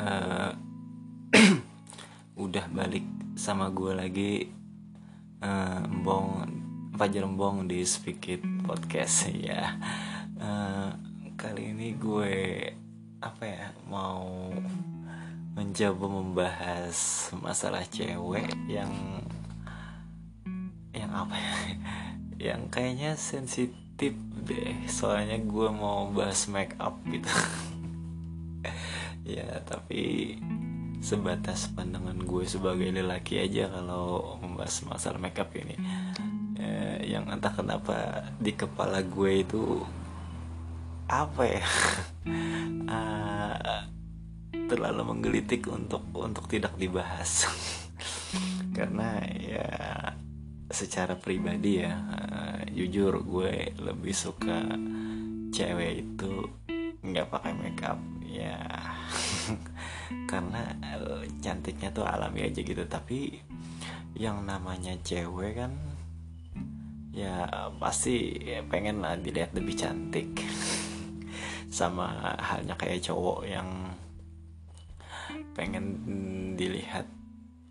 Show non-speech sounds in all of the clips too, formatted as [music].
uh, [clears throat] udah balik sama gue lagi uh, Embong Fajar Embong di Speak It Podcast [laughs] ya. Uh, kali ini gue apa ya mau mencoba membahas masalah cewek yang yang apa ya [laughs] yang kayaknya sensitif deh. Soalnya gue mau bahas make up gitu [laughs] ya tapi sebatas pandangan gue sebagai lelaki aja kalau membahas masalah makeup ini. Ya, yang entah kenapa di kepala gue itu apa ya? Uh, [laughs] terlalu menggelitik untuk untuk tidak dibahas. [laughs] Karena ya secara pribadi ya uh, jujur gue lebih suka cewek itu nggak pakai makeup ya [laughs] karena uh, cantiknya tuh alami aja gitu. Tapi yang namanya cewek kan ya pasti pengen lah dilihat lebih cantik. [laughs] Sama halnya kayak cowok yang pengen dilihat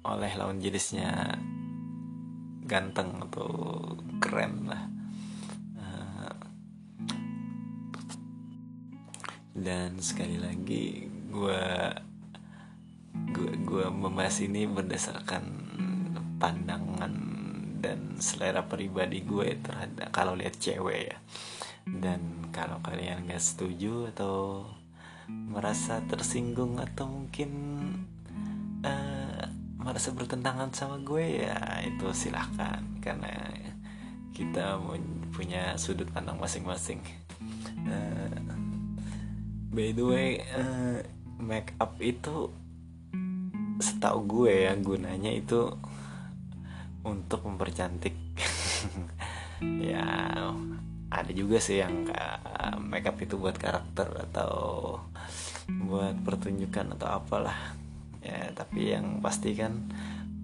oleh lawan jenisnya ganteng atau keren lah dan sekali lagi gue gue gue membahas ini berdasarkan pandangan dan selera pribadi gue terhadap kalau lihat cewek ya. Dan kalau kalian gak setuju atau merasa tersinggung atau mungkin uh, merasa bertentangan sama gue ya itu silahkan karena kita punya sudut pandang masing-masing by the way uh, make up itu setahu gue ya gunanya itu untuk mempercantik. [laughs] Ya ada juga sih yang make up itu buat karakter atau buat pertunjukan atau apalah. Ya tapi yang pasti kan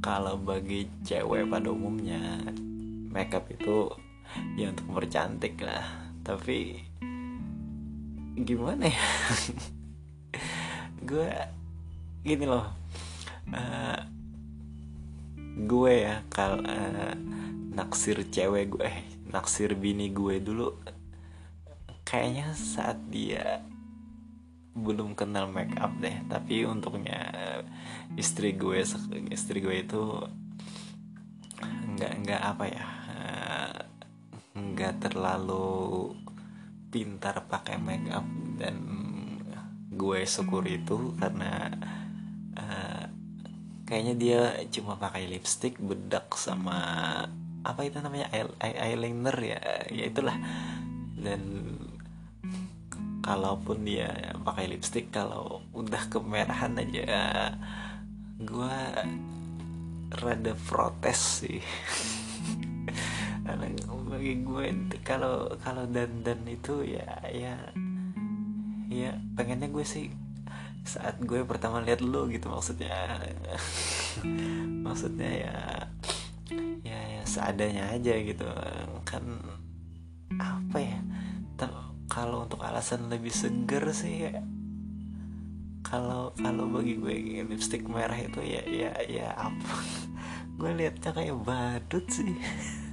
kalau bagi cewek pada umumnya makeup itu ya untuk mempercantik lah. Tapi gimana ya? [laughs] Gue gini loh. Uh, gue ya kal uh, naksir cewek gue eh, naksir bini gue dulu kayaknya saat dia belum kenal make up deh. Tapi untuknya istri gue istri gue itu nggak nggak apa ya eh, nggak terlalu pintar pakai make up dan gue syukur itu karena uh, kayaknya dia cuma pakai lipstick bedak sama apa itu namanya eyeliner ya ya itulah. Dan kalaupun dia pakai lipstick kalau udah kemerahan aja gue rada protes sih [laughs] bagi gue kalau kalau dan dan itu ya ya ya pengennya gue sih saat gue pertama lihat lo gitu maksudnya. [laughs] Maksudnya ya ya, ya seadanya aja gitu. Kan apa ya kalau untuk alasan lebih seger sih ya kalau kalau bagi gue lipstick merah itu ya ya ya apa. [laughs] Gue liatnya kayak badut sih [laughs]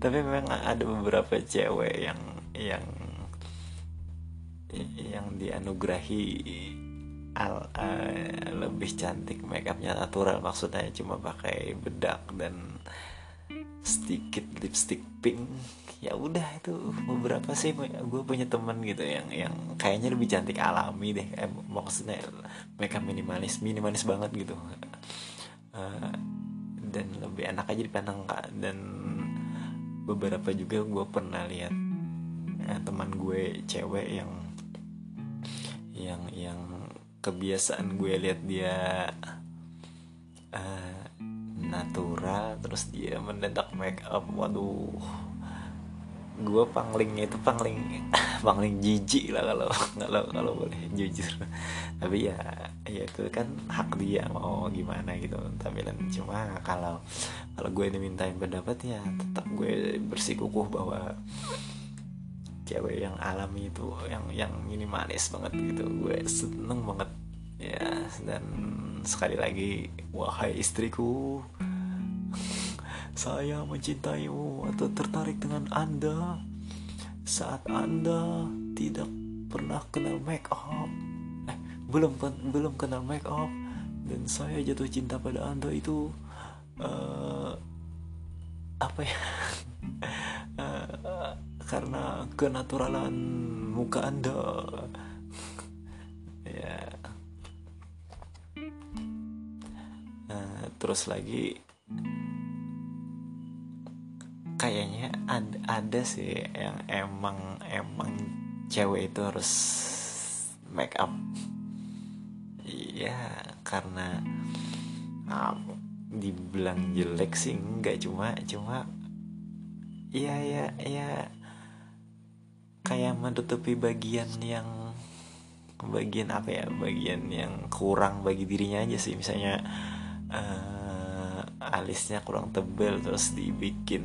tapi memang ada beberapa cewek yang yang yang dianugerahi al uh, lebih cantik makeupnya natural. Maksudnya cuma pakai bedak dan sedikit lipstick pink. Ya udah itu beberapa sih gue punya temen gitu yang yang kayaknya lebih cantik alami deh. Eh, maksudnya makeup minimalis minimalis banget gitu. Uh, dan lebih enak aja dipandang kak. Dan beberapa juga gue pernah lihat ya, teman gue cewek yang yang yang kebiasaan gue lihat dia uh, natural terus dia mendadak make up. Waduh. Gue panglingnya itu pangling [laughs] pangling jijik lah kalau kalau kalau boleh jujur. Tapi ya ya itu kan hak dia mau gimana gitu tampilan. Cuma kalau kalau gue dimintain pendapat ya tetap gue bersikukuh bahwa cewek yang alami itu yang yang minimalis banget gitu. Gue seneng banget ya. Dan sekali lagi wahai istriku [laughs] saya mencintaimu atau tertarik dengan anda saat anda tidak pernah kenal make up belum belum kenal make up. Dan saya jatuh cinta pada anda itu uh, apa ya? Uh, [laughs] karena kenaturalan muka anda [laughs] ya. Uh, terus lagi kayaknya ada, ada sih yang emang emang cewek itu harus make up iya karena um, dibilang jelek sih enggak cuma cuma iya ya ya kayak menutupi bagian yang bagian apa ya bagian yang kurang bagi dirinya aja sih. Misalnya uh, alisnya kurang tebel terus dibikin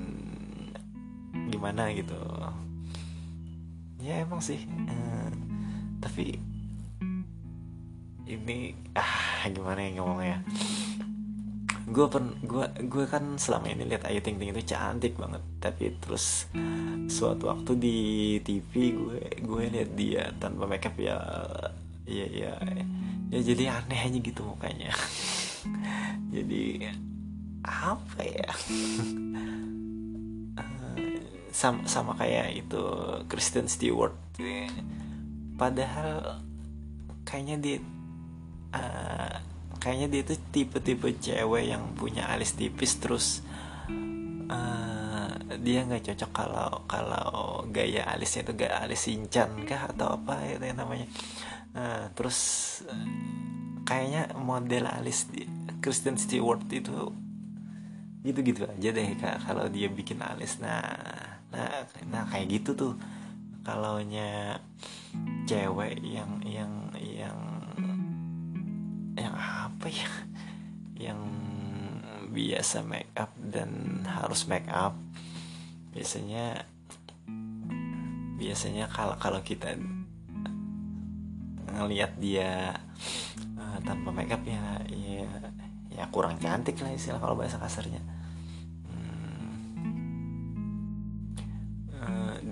gimana gitu. Ya emang sih uh, tapi ini ah gimana ya ngomongnya? Gue pen gue gue kan selama ini lihat Ayu Ting Ting itu cantik banget. Tapi terus suatu waktu di TV gue gue lihat dia tanpa makeup ya ya ya ya jadi aneh aja gitu mukanya. [laughs] Jadi apa ya? [laughs] Sama sama kayak itu Kristen Stewart padahal kayaknya dia uh, kayaknya dia itu tipe-tipe cewek yang punya alis tipis terus uh, dia nggak cocok kalau kalau gaya alisnya itu gak alis cincang kah atau apa itu yang namanya. Uh, terus uh, kayaknya model alis di Kristen Stewart itu gitu-gitu aja deh kak kalau dia bikin alis. Nah nah nah kayak gitu tuh kalau nya cewek yang yang yang yang apa ya? Yang biasa make up dan harus make up. Biasanya biasanya kalau kalau kita ngelihat dia uh, tanpa make up ya ya ya kurang cantik lah istilah kalau bahasa kasarnya.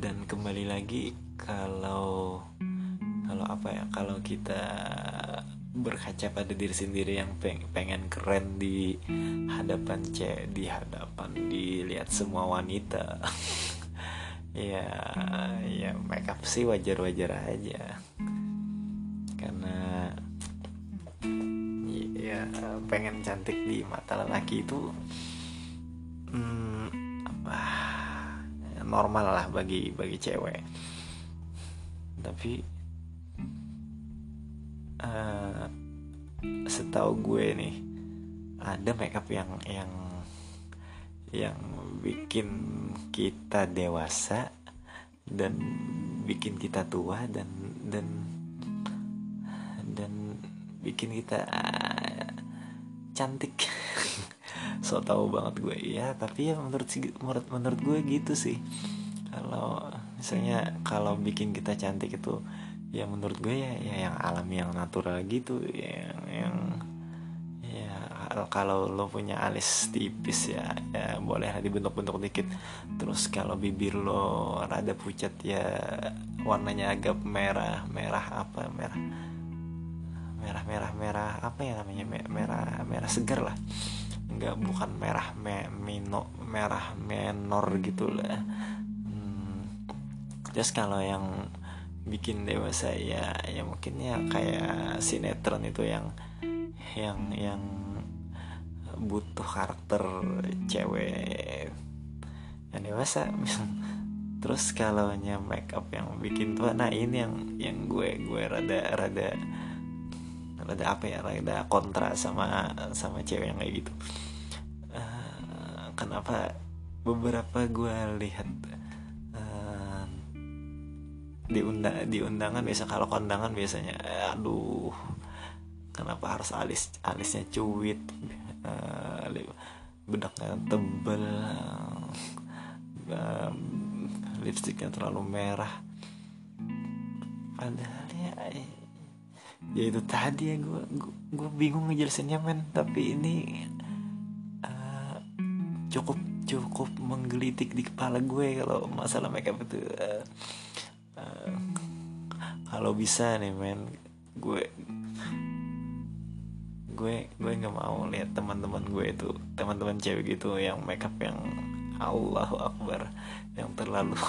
Dan kembali lagi kalau kalau apa ya kalau kita berkaca pada diri sendiri yang peng, pengen keren di hadapan cewek di hadapan dilihat semua wanita. [laughs] Ya ya makeup sih wajar-wajar aja. Karena ya pengen cantik di mata lelaki itu hmm, normal lah bagi bagi cewek. Tapi uh, setahu gue nih ada makeup yang yang yang bikin kita dewasa dan bikin kita tua dan dan dan bikin kita uh, cantik. [laughs] So tau banget gue. Ya tapi ya menurut menurut menurut gue gitu sih. Kalau misalnya kalau bikin kita cantik itu ya menurut gue ya, ya yang alami yang natural gitu yang yang ya kalau lo punya alis tipis ya ya boleh dibentuk-bentuk dikit. Terus kalau bibir lo rada pucat ya warnanya agak merah merah apa merah merah merah merah apa ya namanya merah merah segar lah. Nggak bukan merah me, mino merah menor gitu lah. Hmm, terus kalau yang bikin dewasa ya ya mungkin ya kayak sinetron itu yang yang yang butuh karakter cewek yang dewasa terus kalau nya make up yang bikin tua nah ini yang yang gue gue rada rada rada apa ya rada kontra sama sama cewek yang kayak gitu. Uh, kenapa? Beberapa gue lihat di undang di undangan biasa. Kalau kondangan biasanya aduh kenapa harus alis alisnya cuit uh, bedaknya tebel uh, lipstiknya terlalu merah. Padahal ya ya itu tadi ya gue gue bingung ngejelasinnya men. Tapi ini uh, cukup cukup menggelitik di kepala gue kalau masalah makeup itu uh, uh, kalau bisa nih men gue gue gue nggak mau lihat teman-teman gue itu teman-teman cewek gitu yang makeup yang Allahu Akbar yang terlalu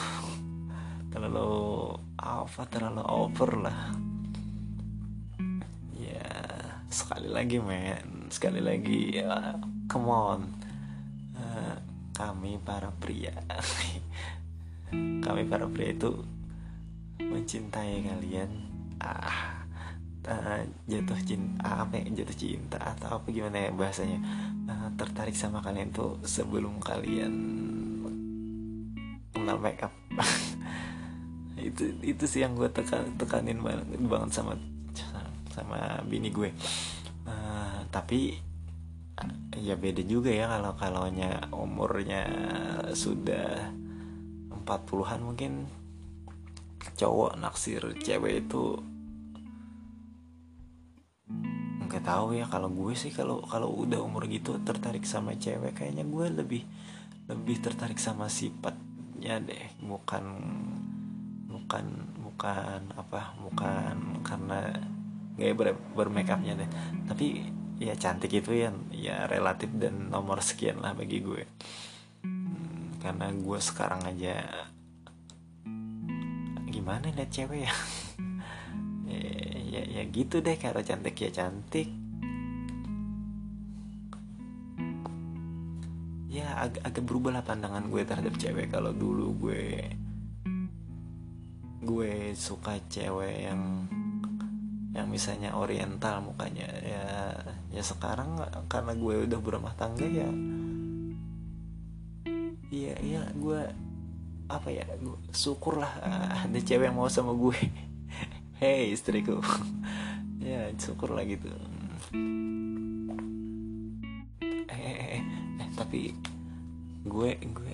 [laughs] terlalu apa terlalu over lah. Sekali lagi men sekali lagi ya come on. Uh, kami para pria [laughs] kami para pria itu mencintai kalian ah uh, jatuh cinta apa ya, jatuh cinta atau apa gimana ya bahasanya. Uh, tertarik sama kalian tuh sebelum kalian kenal makeup [laughs] itu itu sih yang gue tekan tekanin banget banget sama sama bini gue. Uh, tapi ya beda juga ya kalau kalaunya umurnya sudah 40-an mungkin cowok naksir cewek itu nggak tahu ya kalau gue sih kalau kalau udah umur gitu tertarik sama cewek kayaknya gue lebih lebih tertarik sama sifatnya deh. Bukan bukan bukan apa bukan karena gaya ber bermake upnya deh. Tapi ya cantik itu ya ya relatif dan nomor sekian lah bagi gue. Hmm, karena gue sekarang aja gimana liat cewek ya? [laughs] Ya, ya ya gitu deh kalau cantik ya cantik. Ya ag agak berubah lah pandangan gue terhadap cewek. Kalau dulu gue gue suka cewek yang yang misalnya oriental mukanya. Ya ya sekarang karena gue udah berumah tangga ya iya iya gue apa ya gue syukurlah ada cewek yang mau sama gue. [laughs] Hei istriku. [laughs] Ya syukurlah gitu. Eh, eh, eh, eh tapi gue gue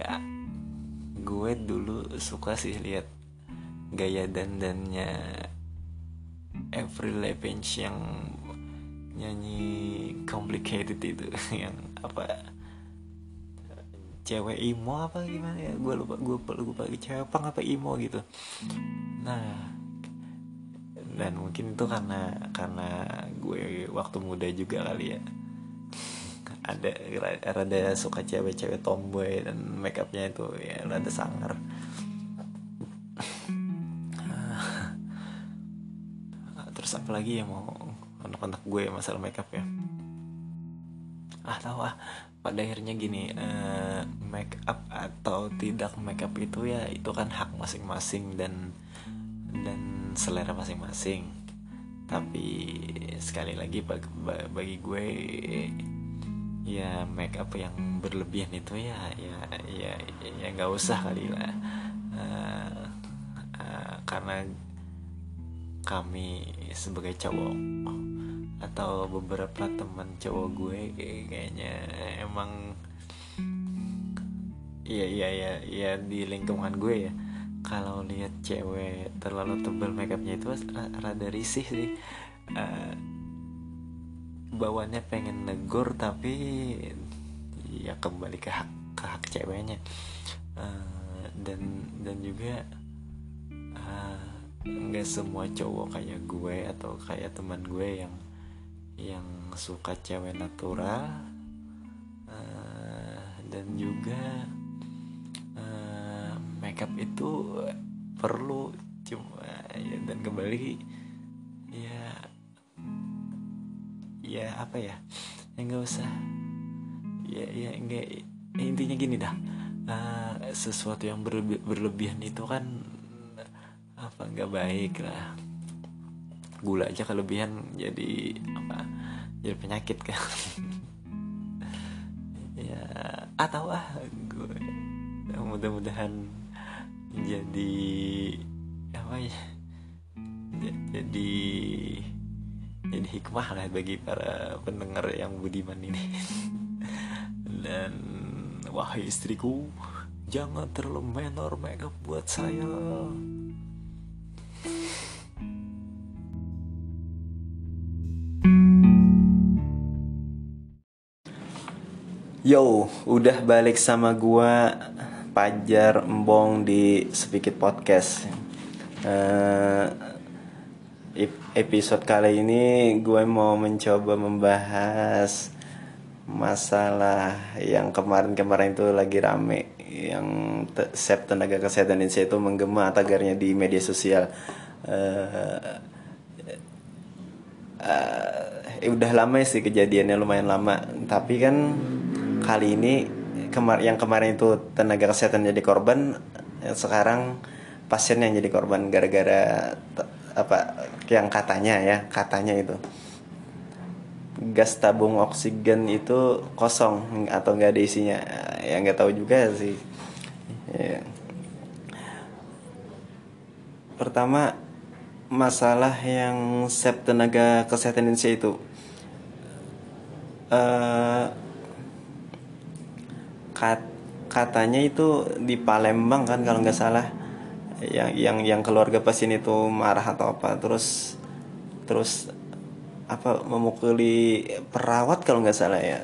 gue dulu suka sih lihat gaya dandannya Avril Lavigne yang nyanyi complicated itu [laughs] yang apa cewek imo apa gimana ya? Gue lupa gue lupa, lupa cewek pang apa imo gitu. Nah dan mungkin itu karena karena gue waktu muda juga kali ya. Ada rada suka cewek-cewek tomboy dan makeupnya itu ya rada sangar. Terus apa lagi ya mau anak-anak gue masalah makeup ya? Ah tahu ah pada akhirnya gini uh, make up atau tidak make up itu ya itu kan hak masing-masing dan dan selera masing-masing. Tapi sekali lagi bagi, gue ya make up yang berlebihan itu ya ya ya ya nggak usah kali lah. Uh, uh, karena kami sebagai cowok atau beberapa teman cowok gue kayaknya emang iya iya iya ya di lingkungan gue ya. Kalau lihat cewek terlalu tebal makeupnya itu rada risih sih. Uh, bawaannya pengen negor tapi ya kembali ke hak ke hak ceweknya. Uh, dan dan juga uh, nggak semua cowok kayak gue atau kayak teman gue yang yang suka cewek natural uh, dan juga uh, makeup itu perlu cuma ya dan kembali ya ya apa ya ya nggak usah ya ya nggak intinya gini dah uh, sesuatu yang berlebihan itu kan apa nggak baik lah gula aja kelebihan jadi apa jadi penyakit kan. [laughs] Ya atau ah gue mudah-mudahan jadi apa ya jadi jadi hikmah lah bagi para pendengar yang budiman ini. [laughs] Dan wahai istriku jangan terlalu menor makeup buat saya Yo, udah balik sama gua Pajar Embong di Sedikit Podcast. Uh, episode kali ini gue mau mencoba membahas masalah yang kemarin-kemarin itu lagi rame yang sep tenaga kesehatan Indonesia itu menggema tagarnya di media sosial. Uh, uh, udah lama sih kejadiannya lumayan lama, tapi kan kali ini kemar yang kemarin itu tenaga kesehatan jadi korban sekarang pasien yang jadi korban gara-gara apa yang katanya ya katanya itu. Gas tabung oksigen itu kosong atau nggak ada isinya ya nggak tahu juga sih. Ya. pertama masalah yang sep tenaga kesehatan Indonesia itu. Uh, kat, katanya itu di Palembang kan kalau nggak salah. Yang yang yang keluarga pasien itu marah atau apa terus terus apa memukuli perawat kalau nggak salah ya.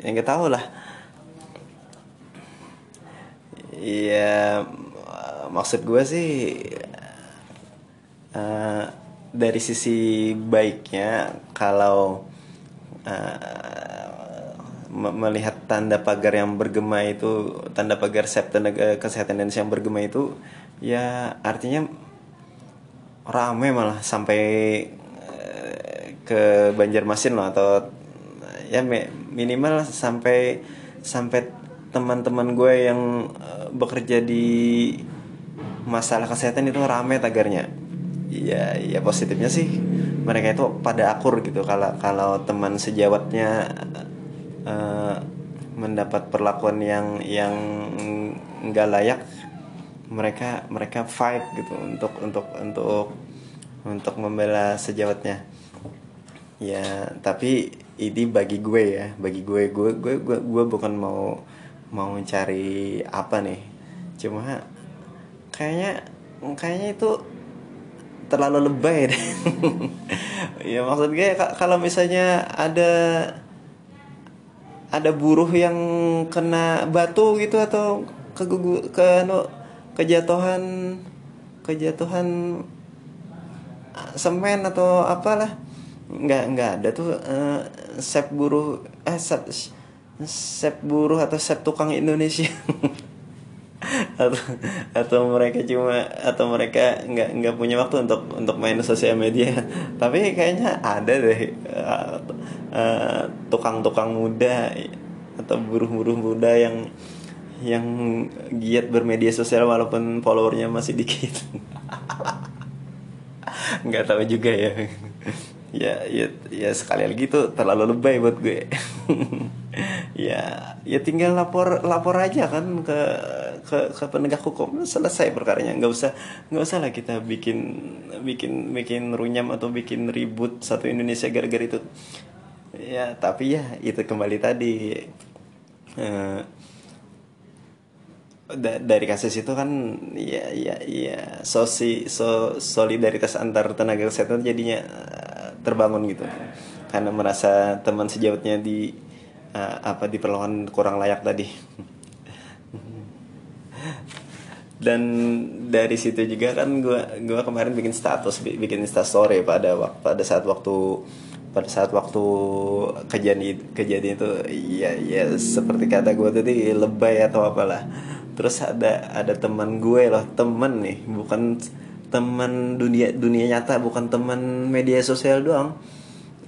Yang nggak tahu lah. Iya maksud gue sih uh, dari sisi baiknya kalau uh, melihat tanda pagar yang bergema itu tanda pagar sep tenaga kesehatan Indonesia yang bergema itu ya artinya rame malah sampai eh, ke Banjarmasin loh atau ya minimal sampai sampai teman-teman gue yang eh, bekerja di masalah kesehatan itu rame tagarnya. Ya ya positifnya sih mereka itu pada akur gitu. Kalau kalau teman sejawatnya uh, mendapat perlakuan yang yang nggak layak mereka mereka fight gitu untuk untuk untuk untuk membela sejawatnya. Ya tapi ini bagi gue ya bagi gue gue gue gue, gue bukan mau mau mencari apa nih. Cuma kayaknya kayaknya itu terlalu lebay deh. [laughs] Ya maksud gue kalau misalnya ada ada buruh yang kena batu gitu atau ke ke no, kejatuhan kejatuhan ah, semen atau apalah. Nggak nggak ada tuh uh, sep buruh eh sep, sep buruh atau sep tukang Indonesia. [laughs] Atau atau mereka cuma atau mereka nggak nggak punya waktu untuk untuk main sosial media. Tapi kayaknya ada deh uh, uh, tukang-tukang muda atau buruh-buruh muda yang yang giat bermedia sosial walaupun followernya masih dikit. [laughs] Nggak tahu juga ya. [laughs] Ya ya ya sekali lagi tuh terlalu lebay buat gue. [laughs] Ya ya tinggal lapor lapor aja kan ke ke, ke penegak hukum. Selesai perkaranya. Nggak usah nggak usah lah kita bikin bikin bikin runyam atau bikin ribut satu Indonesia gara-gara itu ya tapi ya itu kembali tadi. Uh, da dari kasus itu kan ya ya ya sosi so solidaritas antar tenaga kesehatan jadinya uh, terbangun gitu. Karena merasa teman sejawatnya di uh, apa diperlakukan kurang layak tadi. Dan dari situ juga kan gue gue kemarin bikin status bikin instastory pada pada saat waktu pada saat waktu kejadian kejadian itu ya ya seperti kata gue tadi lebay atau apalah. Terus ada ada teman gue loh temen nih bukan teman dunia dunia nyata bukan teman media sosial doang.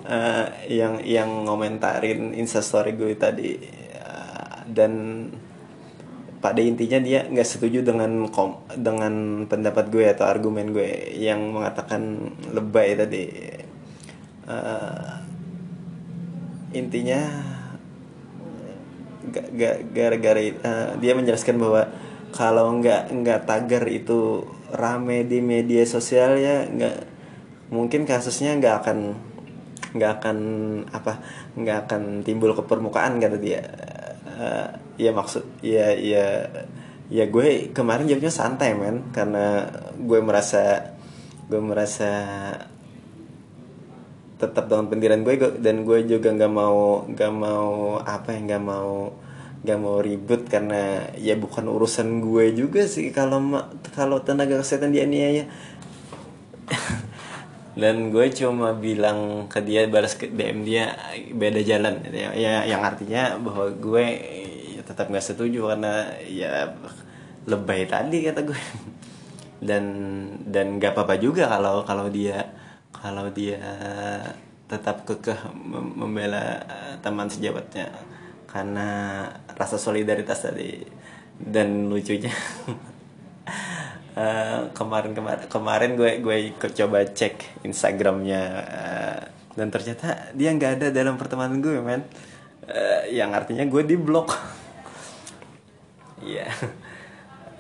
Uh, yang yang ngomentarin instastory gue tadi. Uh, dan pada intinya dia nggak setuju dengan kom dengan pendapat gue atau argumen gue yang mengatakan lebay tadi uh, intinya gara-gara uh, dia menjelaskan bahwa kalau nggak nggak tagar itu rame di media sosial ya nggak mungkin kasusnya nggak akan nggak akan apa nggak akan timbul ke permukaan kata dia. Uh, ya maksud ya ya ya gue kemarin jawabnya santai men karena gue merasa gue merasa tetap dengan pendirian gue dan gue juga nggak mau nggak mau apa ya nggak mau nggak mau ribut karena ya bukan urusan gue juga sih kalau kalau tenaga kesehatan dianiaya. [laughs] Dan gue cuma bilang ke dia balas ke DM dia beda jalan. Ya, ya yang artinya bahwa gue ya, tetap nggak setuju karena ya lebay tadi kata gue. [laughs] Dan dan nggak apa-apa juga kalau kalau dia kalau dia tetap kekeh mem- membela eh, teman sejabatnya. Karena rasa solidaritas tadi. Dan lucunya [laughs] Eh, kemarin kemarin kemarin gue gue ikut coba cek Instagramnya eh, dan ternyata dia nggak ada dalam pertemanan gue men. Eh, yang artinya gue di blok [laughs]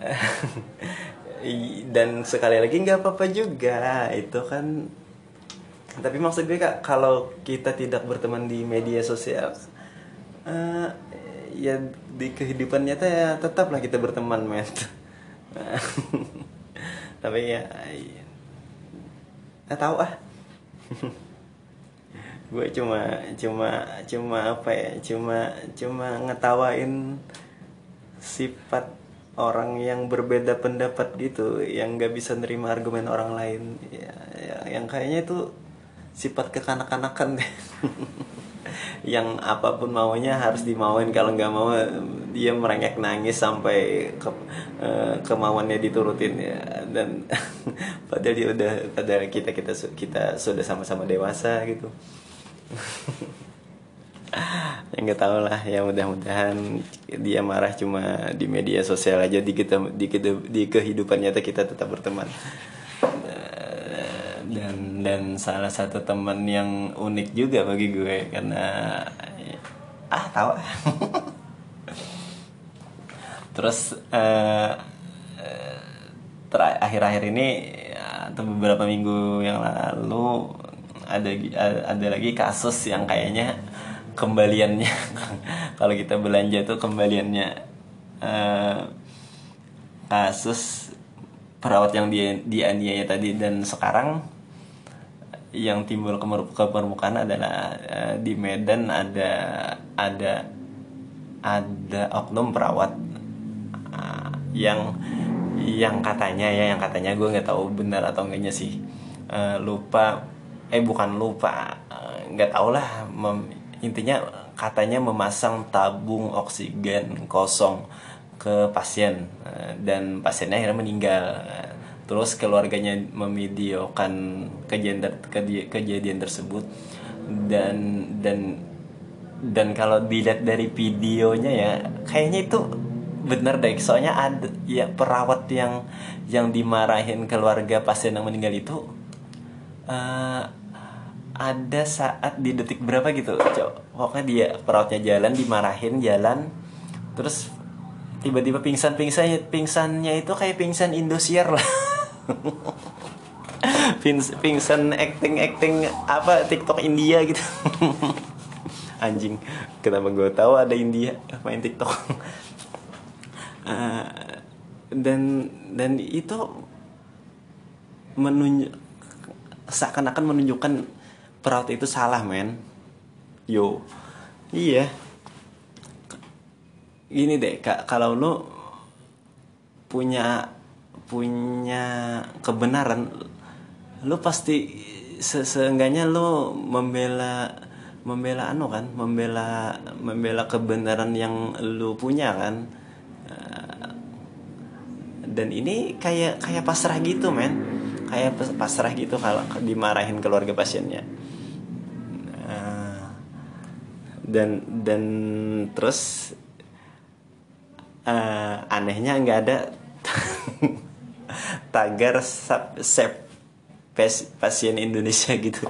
[laughs] I- dan sekali lagi nggak apa-apa juga. Itu kan tapi maksud gue kak kalau kita tidak berteman di media sosial eh, ya di kehidupan nyata ya tetaplah kita berteman men. [laughs] Tapi ya nggak tahu ah. [laughs] Gue cuma cuma cuma apa ya cuma cuma ngetawain sifat orang yang berbeda pendapat gitu yang nggak bisa nerima argumen orang lain. Ya, ya yang kayaknya itu sifat kekanak-kanakan deh. [laughs] Yang apa pun maunya harus dimauin. Kalau nggak mau dia merengek nangis sampai ke, eh, kemauannya diturutin ya. Dan [laughs] padahal dia udah padahal kita kita kita sudah sama-sama dewasa gitu. [laughs] Ya nggak tahu lah. Ya mudah-mudahan dia marah cuma di media sosial aja di kita di, di kehidupan nyata kita tetap berteman dan dan salah satu teman yang unik juga bagi gue karena ah tahu ah. [laughs] terus ter- akhir-akhir ini atau beberapa minggu yang lalu ada ada lagi kasus yang kayaknya kembaliannya [laughs] kalau kita belanja tuh kembaliannya eh, kasus perawat yang dia dianiaya tadi dan sekarang yang timbul ke permukaan adalah eh, di Medan ada ada ada oknum perawat ah, yang yang katanya ya yang katanya gue nggak tahu benar atau enggaknya sih Eh, lupa eh bukan lupa nggak tahu lah mem- intinya katanya memasang tabung oksigen kosong ke pasien dan pasiennya akhirnya meninggal terus keluarganya memvideokan kejadian kejadian tersebut. Dan dan dan kalau dilihat dari videonya ya kayaknya itu bener deh. Soalnya ada ya perawat yang yang dimarahin keluarga pasien yang meninggal itu eh, ada saat di detik berapa gitu Cok. pokoknya dia perawatnya jalan dimarahin jalan. Terus tiba-tiba pingsan pingsan pingsannya itu kayak pingsan Indosiar lah [laughs] Pingsan acting acting apa TikTok India gitu. Anjing kenapa gue tahu ada India main TikTok? Eh, dan dan itu menunjuk seakan-akan menunjukkan perawat itu salah men. Yo. Iya. Gini deh kak. Kalau lu punya punya kebenaran lu pasti se- seenggaknya lu membela membela anu kan membela membela kebenaran yang lu punya kan. Eh, dan ini kayak kayak pasrah gitu men. Kayak pas- pasrah gitu kalau dimarahin keluarga pasiennya. Eh, dan dan terus eh, anehnya nggak ada [laughs] tagar pas- pasien Indonesia [laughs] gitu.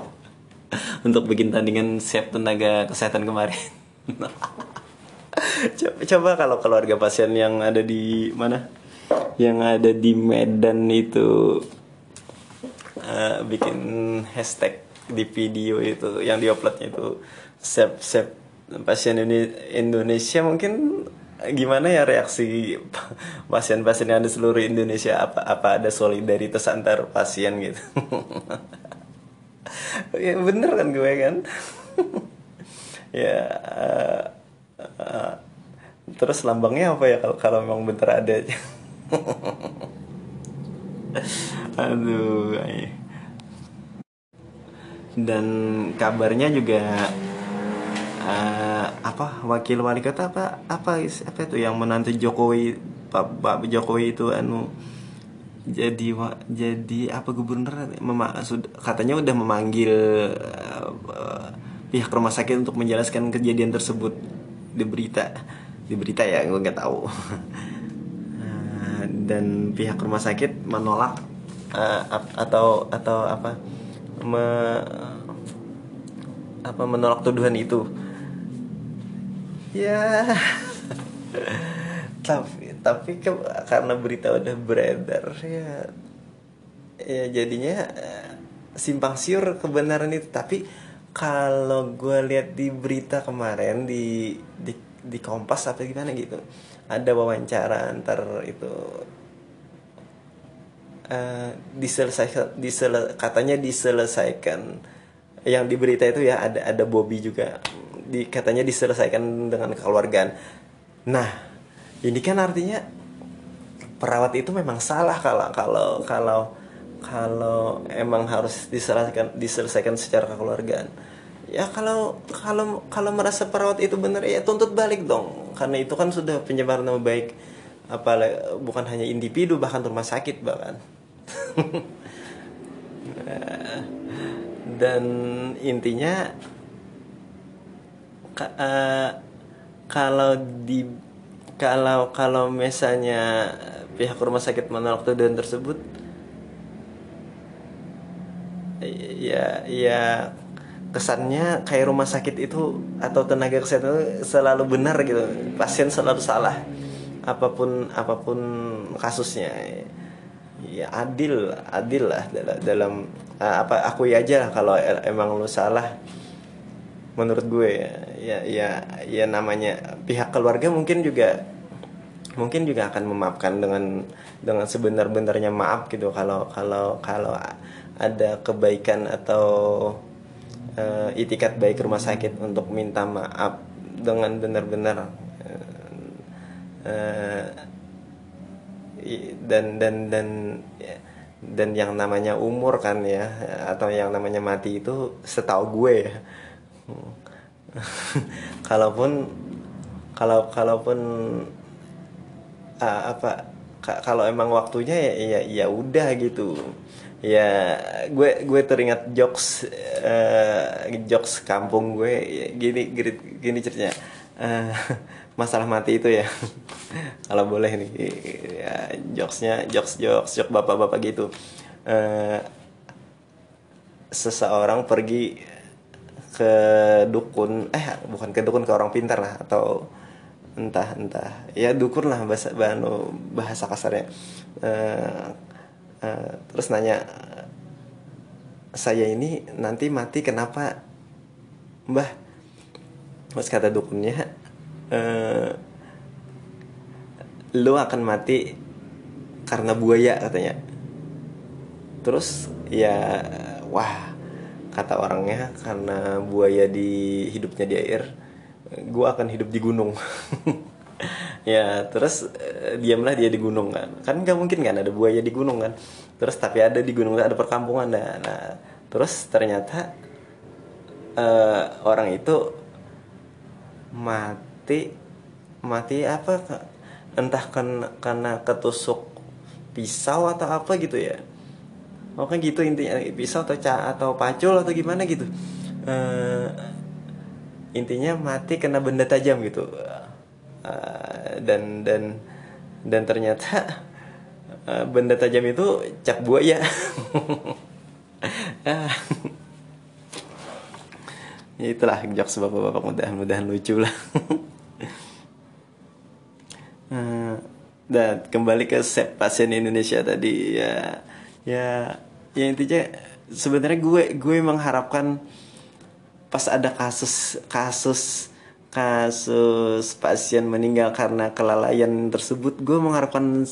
Untuk bikin tandingan save tenaga kesehatan kemarin. [laughs] Coba, coba kalau keluarga pasien yang ada di mana? Yang ada di Medan itu eh, bikin hashtag di video itu yang diuploadnya itu save save pasien Indonesia mungkin gimana ya reaksi pasien-pasien yang ada seluruh Indonesia? Apa apa ada solidaritas antar pasien gitu? [laughs] Ya bener kan gue kan? [laughs] Ya uh, uh, terus lambangnya apa ya kalau kalau memang bener ada? [laughs] Aduh dan kabarnya juga uh, apa wakil wali kota apa apa apa itu yang menantu Jokowi Pak, Pak Jokowi itu anu jadi jadi apa gubernur mema, katanya udah memanggil uh, pihak rumah sakit untuk menjelaskan kejadian tersebut. Di berita di berita ya gue nggak tahu. Uh, dan pihak rumah sakit menolak uh, atau atau apa me, apa menolak tuduhan itu ya. Tapi tapi ke, karena berita udah beredar ya. Ya jadinya eh, simpang siur kebenaran itu. Tapi kalau gue lihat di berita kemarin di di di Kompas apa gimana gitu ada wawancara antar itu uh, diselesaikan disele, katanya diselesaikan. Yang di berita itu ya ada ada Bobby juga di katanya diselesaikan dengan kekeluargaan. Nah ini kan artinya perawat itu memang salah kalau kalau kalau kalau emang harus diselesaikan diselesaikan secara kekeluargaan. Ya kalau kalau kalau merasa perawat itu benar ya tuntut balik dong. Karena itu kan sudah penyebaran nama baik apa bukan hanya individu bahkan rumah sakit bahkan. [laughs] Dan intinya uh, kalau di kalau kalau misalnya pihak rumah sakit menolak tuduhan tersebut ya ya kesannya kayak rumah sakit itu atau tenaga kesehatan itu selalu benar gitu. Pasien selalu salah. Apa pun apa pun kasusnya ya adil adil lah dalam, dalam apa aku aja lah kalau emang lu salah menurut gue ya ya ya, ya namanya pihak keluarga mungkin juga mungkin juga akan memaafkan dengan dengan sebenar-benarnya maaf gitu. Kalau kalau kalau ada kebaikan atau uh, itikat baik rumah sakit untuk minta maaf dengan benar-benar uh, dan dan dan dan yang namanya umur kan ya atau yang namanya mati itu setahu gue ya [laughs] kalaupun kalau kalaupun uh, apa kalau emang waktunya ya ya ya udah gitu. Ya gue gue teringat jokes uh, jokes kampung gue ya, gini gini, gini ceritanya. Uh, [laughs] masalah mati itu ya. [laughs] Kalau boleh nih ya, jokesnya jokes jokes jokes bapak-bapak gitu. Uh, seseorang pergi ke dukun eh bukan ke dukun ke orang pintar lah atau entah entah. Ya dukun lah bahasa bahasa kasarnya. Uh, uh, terus nanya saya ini nanti mati kenapa? Mbah mas kata dukunnya uh, lu akan mati karena buaya katanya. Terus ya wah kata orangnya karena buaya di hidupnya di air gue akan hidup di gunung. [laughs] Ya terus uh, diamlah dia di gunung kan. Kan nggak mungkin kan ada buaya di gunung kan. Terus tapi ada di gunung ada perkampungan nah, nah. Terus ternyata uh, orang itu mati mati apa entah kan karena ketusuk pisau atau apa gitu ya oh kan gitu intinya. Pisau atau ca atau pacul atau gimana gitu. Uh, intinya mati kena benda tajam gitu. Uh, dan dan dan ternyata uh, benda tajam itu cap buaya. [laughs] Ya itulah jokes bapak-bapak mudah-mudahan lucu lah. [laughs] Dan kembali ke pasien Indonesia tadi ya ya ya intinya sebenarnya gue gue mengharapkan pas ada kasus kasus kasus pasien meninggal karena kelalaian tersebut gue mengharapkan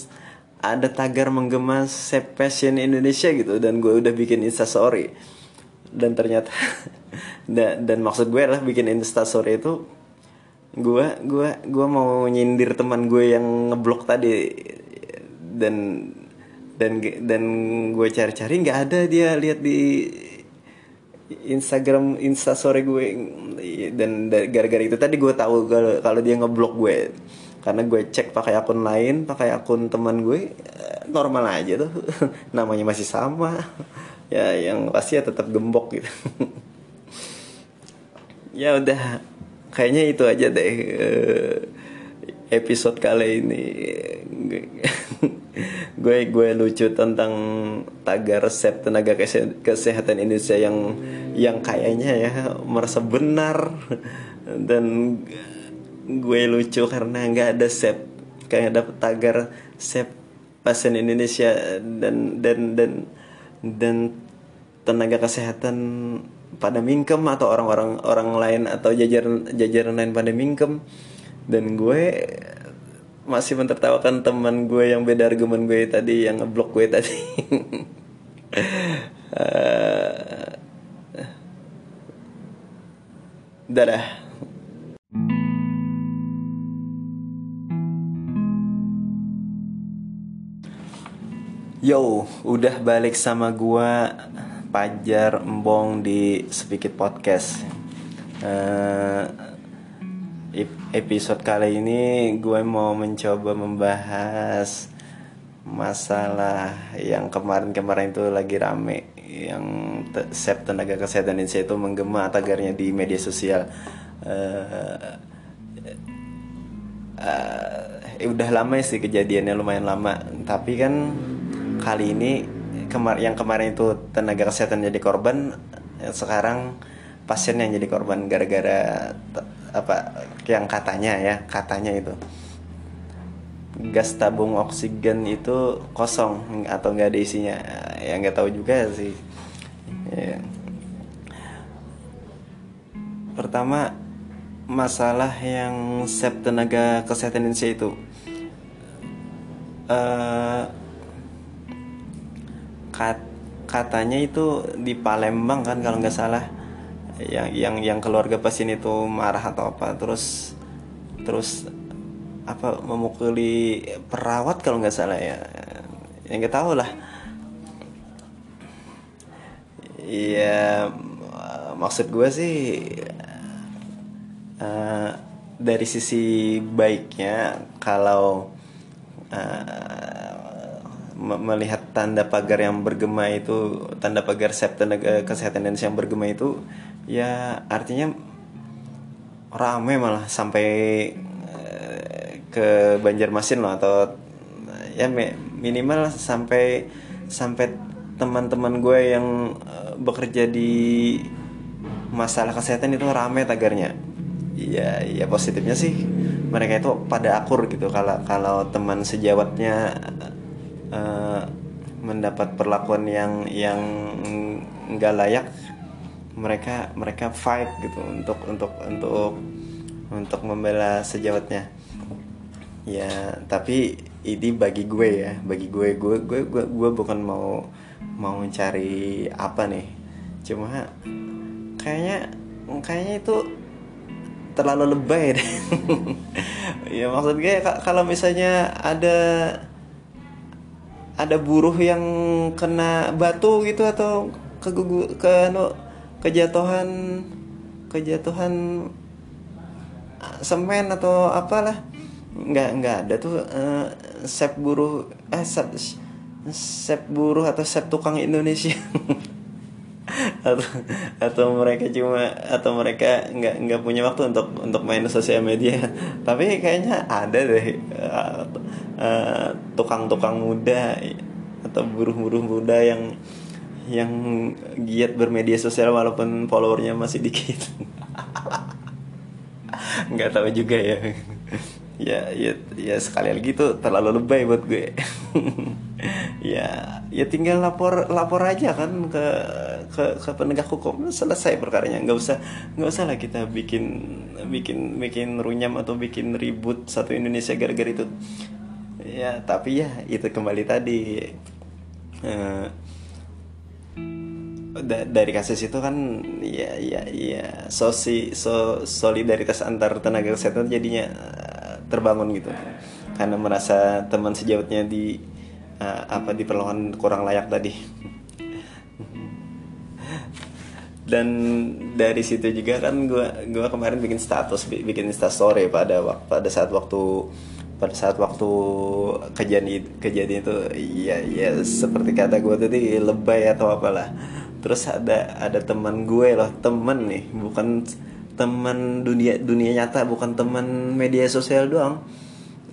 ada tagar menggema Save Passion Indonesia gitu. Dan gue udah bikin instastory dan ternyata [laughs] dan, dan maksud gue adalah bikin instastory itu gue gue gue mau nyindir teman gue yang ngeblok tadi. Dan dan dan gue cari-cari nggak ada dia lihat di Instagram instastory gue. Dan gara-gara itu tadi gue tahu kalau dia ngeblok gue. Karena gue cek pakai akun lain pakai akun teman gue normal aja tuh. [laughs] Namanya masih sama. [laughs] Ya yang pasti ya tetap gembok gitu. [laughs] Ya udah kayaknya itu aja deh. Eh, episode kali ini. Gue gue lucu tentang tagar resep tenaga kesehatan Indonesia yang yang kayaknya ya merasa benar. Dan gue lucu karena nggak ada sep kayak dapet tagar sep pasien Indonesia dan dan dan dan tenaga kesehatan pada mingkem atau orang-orang orang lain atau jajaran jajaran lain pada mingkem dan gue masih mentertawakan teman gue yang beda argumen gue tadi yang ngeblok gue tadi uh, [laughs] dadah Yo, udah balik sama gua Pajar Embong di Speakit Podcast. Uh, episode kali ini gue mau mencoba membahas masalah yang kemarin-kemarin itu lagi rame yang sep tenaga kesehatan Indonesia itu menggema tagarnya di media sosial. Uh, uh, udah lama sih kejadiannya lumayan lama, tapi kan kali ini kemar yang kemarin itu tenaga kesehatan jadi korban sekarang pasien yang jadi korban gara-gara apa yang katanya ya katanya itu. Gas tabung oksigen itu kosong atau nggak ada isinya. Ya nggak tahu juga sih. Ya. pertama masalah yang sep tenaga kesehatan Indonesia itu. Uh, kat, katanya itu di Palembang kan kalau nggak salah yang yang yang keluarga pasien itu marah atau apa terus terus apa memukuli perawat kalau nggak salah ya. Yang nggak tahu lah. Iya maksud gue sih uh, dari sisi baiknya kalau uh, melihat tanda pagar yang bergema itu tanda pagar sep tenaga kesehatan Indonesia yang bergema itu ya artinya rame malah sampai uh, ke Banjarmasin loh atau ya minimal sampai sampai teman-teman gue yang uh, bekerja di masalah kesehatan itu rame tagarnya. Ya ya positifnya sih mereka itu pada akur gitu kalau kalau teman sejawatnya uh, mendapat perlakuan yang yang nggak layak mereka mereka fight gitu untuk untuk untuk untuk membela sejawatnya. Ya tapi ini bagi gue ya bagi gue gue gue gue, gue bukan mau mau mencari apa nih. Cuma kayaknya kayaknya itu terlalu lebay deh. [laughs] Ya maksud gue kalau misalnya ada ada buruh yang kena batu gitu atau ke ke no, kejatuhan kejatuhan semen atau apalah. Nggak nggak ada tuh uh, sep buruh eh sep, sep buruh atau sep tukang Indonesia. [laughs] Atau atau mereka cuma atau mereka nggak nggak punya waktu untuk untuk main sosial media. [laughs] Tapi kayaknya ada deh tukang-tukang uh, uh, muda atau buruh-buruh muda yang yang giat bermedia sosial walaupun followernya masih dikit. Nggak tahu juga ya. Ya ya ya sekali lagi tuh terlalu lebay buat gue. Ya ya tinggal lapor lapor aja kan ke ke ke penegak hukum. Selesai perkaranya. Nggak usah nggak usah lah kita bikin bikin bikin runyam atau bikin ribut satu Indonesia gara-gara itu. Ya tapi ya itu kembali tadi. Uh, da dari kasus itu kan ya ya ya sosi so solidaritas antar tenaga kesehatan jadinya uh, terbangun gitu. Karena merasa teman sejawatnya di uh, apa diperlakukan kurang layak tadi. Dan dari situ juga kan gue gua kemarin bikin status bikin instastory pada pada saat waktu pada saat waktu kejadian kejadian itu ya ya seperti kata gue tadi lebay atau apalah terus ada ada teman gue loh temen nih bukan teman dunia dunia nyata bukan teman media sosial doang.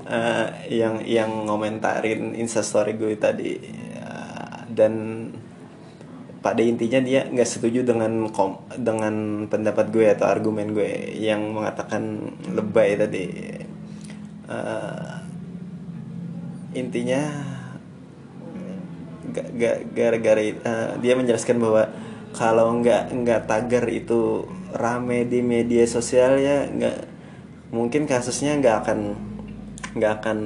Uh, yang yang ngomentarin instastory gue tadi. Uh, dan pada intinya dia nggak setuju dengan kom dengan pendapat gue atau argumen gue yang mengatakan lebay tadi. Uh, intinya gara-gara uh, dia menjelaskan bahwa kalau nggak nggak tagar itu rame di media sosial ya nggak mungkin kasusnya nggak akan nggak akan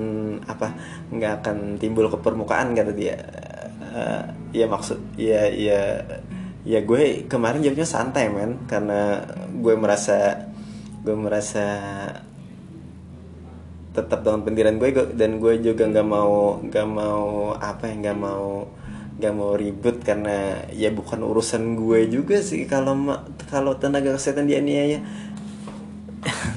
apa nggak akan timbul ke permukaan kata dia. Uh, ya maksud ya ya ya gue kemarin jawabnya santai men karena gue merasa gue merasa tetap dengan pendirian gue dan gue juga nggak mau nggak mau apa ya nggak mau nggak mau ribut karena ya bukan urusan gue juga sih kalau kalau tenaga kesehatan dia nih ya. [laughs]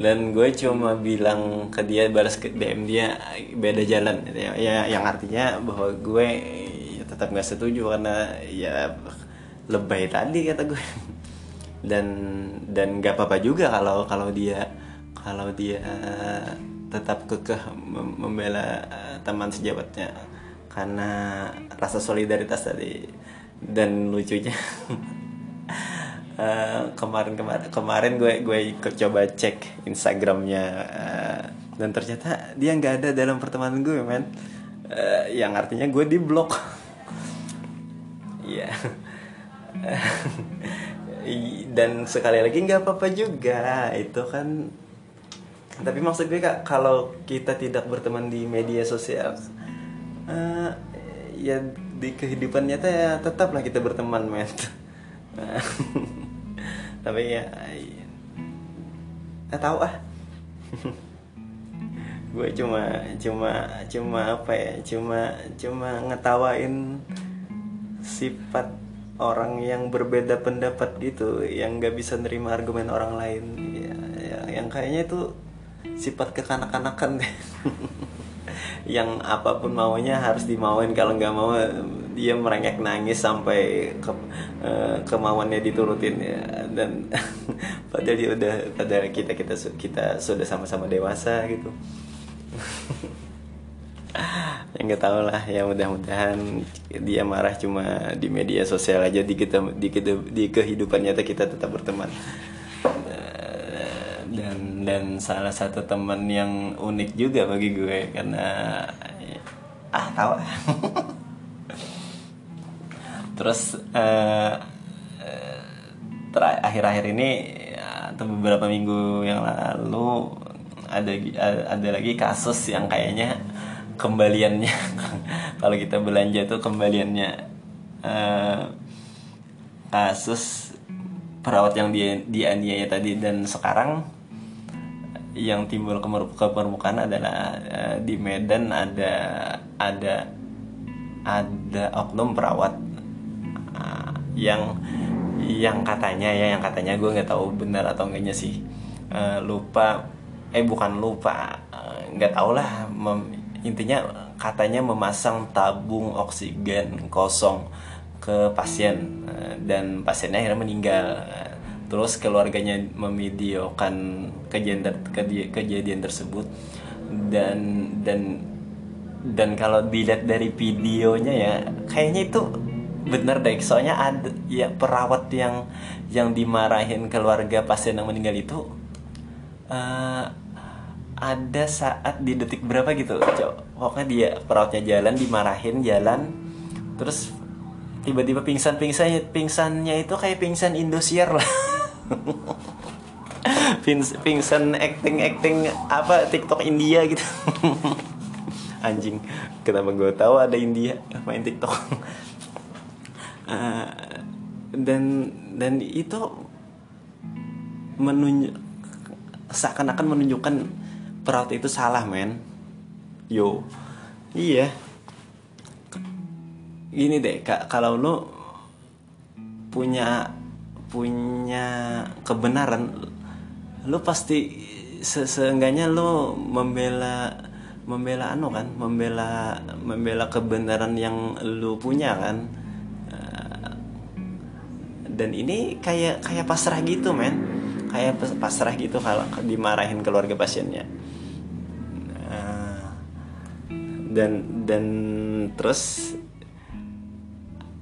Dan gue cuma bilang ke dia balas ke DM dia beda jalan. Ya, ya yang artinya bahwa gue ya tetap nggak setuju karena ya lebay tadi kata gue. [laughs] Dan dan nggak apa-apa juga kalau kalau dia kalau dia tetap kekeh membela eh, teman sejawatnya karena rasa solidaritas tadi dan lucunya. Uh, [laughs] kemarin kemarin kemarin gue gue coba cek Instagramnya dan ternyata dia nggak ada dalam pertemanan gue men. Yang artinya gue di blok [laughs] ya [laughs] dan sekali lagi nggak apa-apa juga. Itu kan tapi maksud gue kak kalau kita tidak berteman di media sosial uh, ya di kehidupan nyata ya tetaplah kita berteman men. [laughs] Tapi ya nggak tahu ah. [laughs] Gue cuma cuma cuma apa ya cuma cuma ngetawain sifat orang yang berbeda pendapat gitu yang nggak bisa nerima argumen orang lain. Ya, ya yang kayaknya itu sifat kekanak-kanakan [laughs] yang apa pun maunya harus dimauin. Kalau nggak mau dia merengek nangis sampai ke, uh, kemauannya diturutin ya. Dan [laughs] padahal dia udah padahal kita kita kita sudah sama-sama dewasa gitu. [laughs] Yang nggak tahu lah. Ya mudah-mudahan dia marah cuma di media sosial aja di kita di, di kehidupan nyata kita tetap berteman dan dan salah satu teman yang unik juga bagi gue karena ah tahu. [laughs] Terus uh, akhir-akhir ini atau beberapa minggu yang lalu ada ada lagi kasus yang kayaknya kembaliannya [laughs] kalau kita belanja tuh kembaliannya uh, kasus perawat yang dia dianiaya tadi. Dan sekarang yang timbul ke permukaan adalah uh, di Medan ada ada ada oknum perawat uh, yang yang katanya ya yang katanya gue nggak tahu benar atau enggaknya sih. Uh, lupa eh bukan lupa nggak uh, tau lah mem, intinya katanya memasang tabung oksigen kosong ke pasien dan pasiennya akhirnya meninggal terus keluarganya memvideokan kejadian kejadian tersebut. Dan dan dan kalau dilihat dari videonya ya kayaknya itu bener deh. Soalnya ada ya perawat yang yang dimarahin keluarga pasien yang meninggal itu uh, ada saat di detik berapa gitu cok? Pokoknya dia perawatnya jalan dimarahin jalan terus tiba-tiba pingsan pingsannya pingsannya itu kayak pingsan Indosiar lah [laughs] [laughs] pingsan acting acting apa TikTok India gitu. [laughs] Anjing kenapa gue tahu ada India main TikTok? Uh, [laughs] dan dan itu menunjuk seakan-akan menunjukkan perawat itu salah men. Yo. Iya. Gini deh kak kalau lo punya punya kebenaran lo pasti se seenggaknya lo membela membela anu kan membela membela kebenaran yang lo punya kan. Eh, dan ini kayak kayak pasrah gitu men. Kayak pasrah gitu kalau dimarahin keluarga pasiennya. Eh, dan dan terus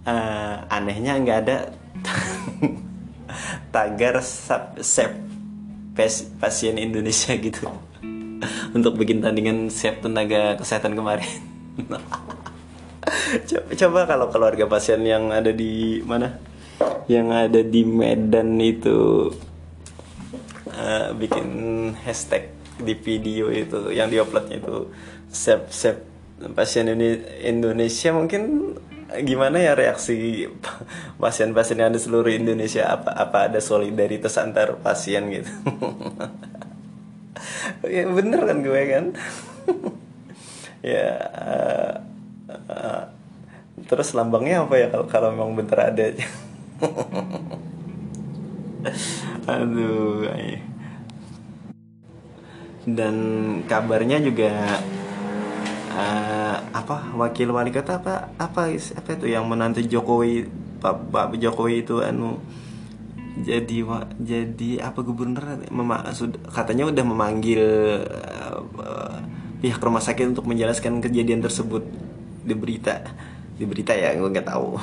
uh, anehnya nggak ada [laughs] tagar sep pasien Indonesia [laughs] gitu. Untuk bikin tandingan siap tenaga kesehatan kemarin. [laughs] Coba, coba kalau keluarga pasien yang ada di mana? Yang ada di Medan itu uh, bikin hashtag di video itu yang diuploadnya itu sep sep pasien Indonesia mungkin gimana ya reaksi pasien-pasien yang ada seluruh Indonesia? Apa apa ada solidaritas antar pasien gitu? [laughs] Ya bener kan gue kan? [laughs] Ya uh, uh, terus lambangnya apa ya kalau kalau memang bener ada? [laughs] Aduh dan kabarnya juga uh, apa wakil wali kota apa apa apa itu yang menantu Jokowi Pak, Pak Jokowi itu anu jadi jadi apa gubernur katanya udah memanggil uh, pihak rumah sakit untuk menjelaskan kejadian tersebut. Di berita di berita ya gue nggak tahu.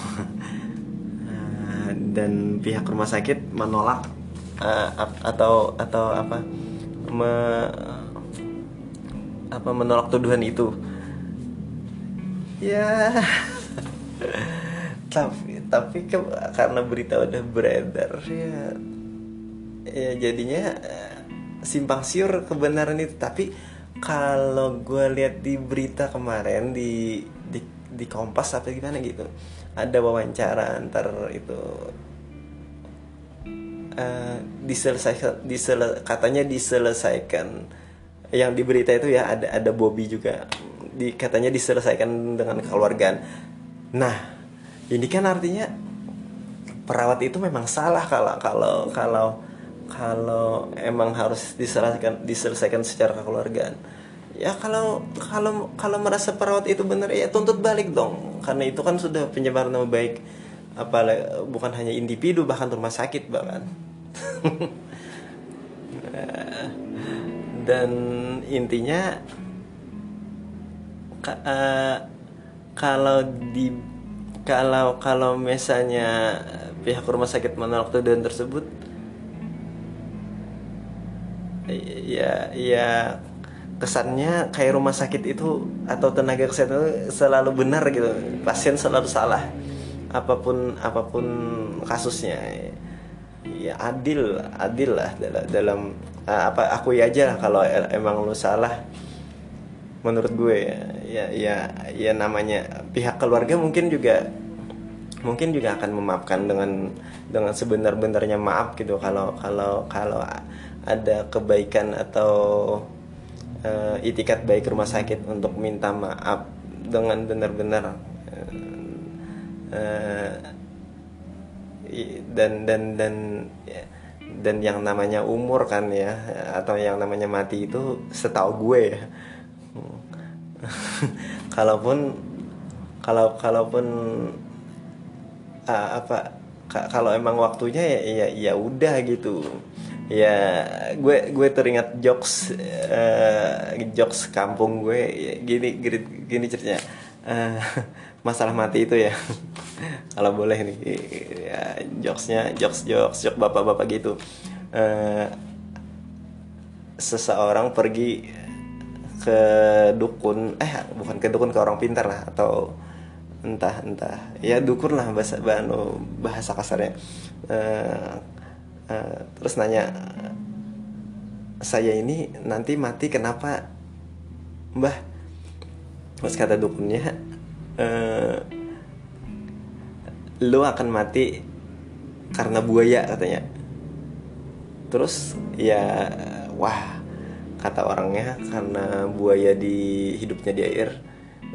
Uh, dan pihak rumah sakit menolak uh, atau atau apa me, apa menolak tuduhan itu ya. [laughs] Tapi tapi ke, karena berita udah beredar ya ya jadinya eh, simpang siur kebenaran itu. Tapi kalau gue lihat di berita kemarin di di di Kompas apa gimana gitu ada wawancara antar itu uh, diselesaikan disele, katanya diselesaikan. Yang di berita itu ya ada ada Bobby juga di katanya diselesaikan dengan kekeluargaan. Nah, ini kan artinya perawat itu memang salah kalau kalau kalau kalau emang harus diselesaikan diselesaikan secara kekeluargaan. Ya kalau kalau kalau merasa perawat itu benar ya tuntut balik dong. Karena itu kan sudah penyebaran nama baik apa bukan hanya individu bahkan rumah sakit bahkan. [laughs] Dan intinya uh, kalau di kalau kalau misalnya pihak rumah sakit menolak tuduhan tersebut ya ya kesannya kayak rumah sakit itu atau tenaga kesehatan itu selalu benar gitu. Pasien selalu salah. Apa pun apa pun kasusnya ya adil adil lah dalam, dalam apa akui aja lah kalau emang lu salah menurut gue ya. Ya ya, ya namanya pihak keluarga mungkin juga mungkin juga akan memaafkan dengan dengan sebenar-benarnya maaf gitu. Kalau kalau kalau ada kebaikan atau uh, itikat baik rumah sakit untuk minta maaf dengan benar-benar uh, dan dan dan dan yang namanya umur kan ya atau yang namanya mati itu setahu gue ya [laughs] kalaupun kalau kalaupun uh, apa kalau emang waktunya ya ya ya udah gitu. Ya gue gue teringat jokes uh, jokes kampung gue ya, gini gini, gini ceritanya. Uh, [laughs] masalah mati itu ya. [laughs] Kalau boleh nih ya jokesnya jokes jokes jokes bapak-bapak gitu. Uh, seseorang pergi ke dukun eh bukan ke dukun ke orang pintar lah atau entah entah. Ya dukun lah bahasa bano bahasa kasarnya. Uh, uh, terus nanya saya ini nanti mati kenapa mbah? Terus kata dukunnya uh, lu akan mati karena buaya katanya. Terus ya wah kata orangnya karena buaya di hidupnya di air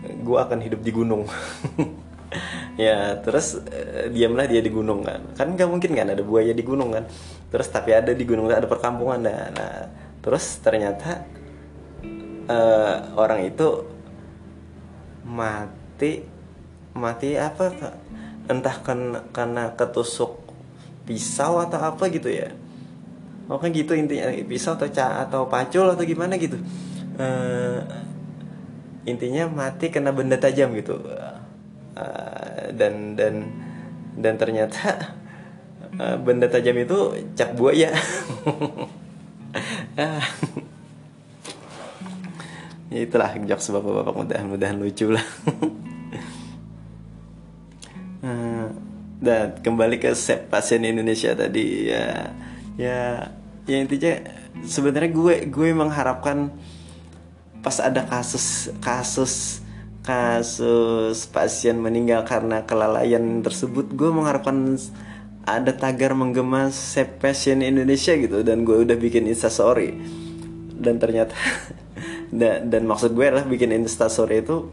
gue akan hidup di gunung. [laughs] Ya terus eh, diamlah dia di gunung kan. Kan nggak mungkin kan ada buaya di gunung kan. Terus tapi ada di gunung ada perkampungan nah, nah. Terus ternyata eh, orang itu mati mati apa entah karena karena ketusuk pisau atau apa gitu ya oh kan gitu intinya. Pisau atau ca atau pacul atau gimana gitu. Eh, intinya mati kena benda tajam gitu. Eh, dan dan dan ternyata eh, benda tajam itu cap buaya. Ya [laughs] itulah jokes bapak-bapak mudah-mudahan lucu lah. [laughs] Dan kembali ke sep pasien Indonesia tadi ya ya ya intinya sebenarnya gue gue mengharapkan pas ada kasus kasus kasus pasien meninggal karena kelalaian tersebut gue mengharapkan ada tagar menggema sep pasien Indonesia gitu. Dan gue udah bikin instastory. Dan ternyata [laughs] dan, dan maksud gue adalah bikin instastory itu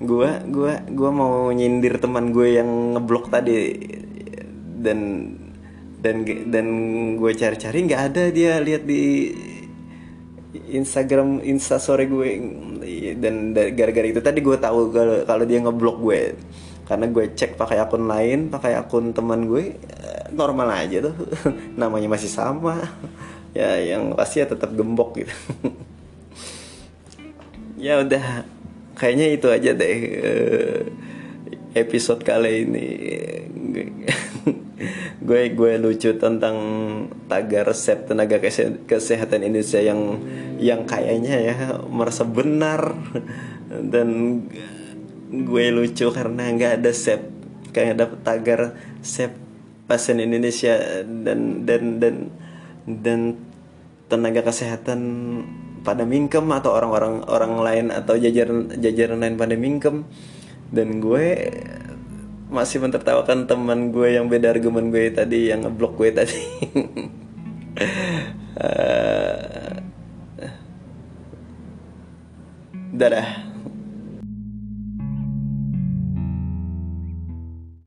gue gue gue mau nyindir teman gue yang ngeblok tadi. Dan dan dan gue cari-cari nggak ada dia lihat di Instagram instastory gue. Dan da- gara-gara itu tadi gue tahu kalau kalau dia ngeblok gue. Karena gue cek pakai akun lain pakai akun teman gue eh, normal aja tuh. [laughs] Namanya masih sama. [laughs] Ya yang pasti ya tetap gembok gitu. [laughs] Ya udah kayaknya itu aja deh. Eh, episode kali ini. Gue gue lucu tentang tagar resep tenaga kese- kesehatan Indonesia yang yang kayaknya ya merasa benar. Dan gue lucu karena nggak ada sep kayak ada tagar sep pasien Indonesia dan dan dan dan tenaga kesehatan pada mingkem atau orang-orang orang lain atau jajaran jajaran lain pada mingkem dan gue masih mentertawakan teman gue yang beda argumen gue tadi yang ngeblok gue tadi. [laughs] Eh, dadah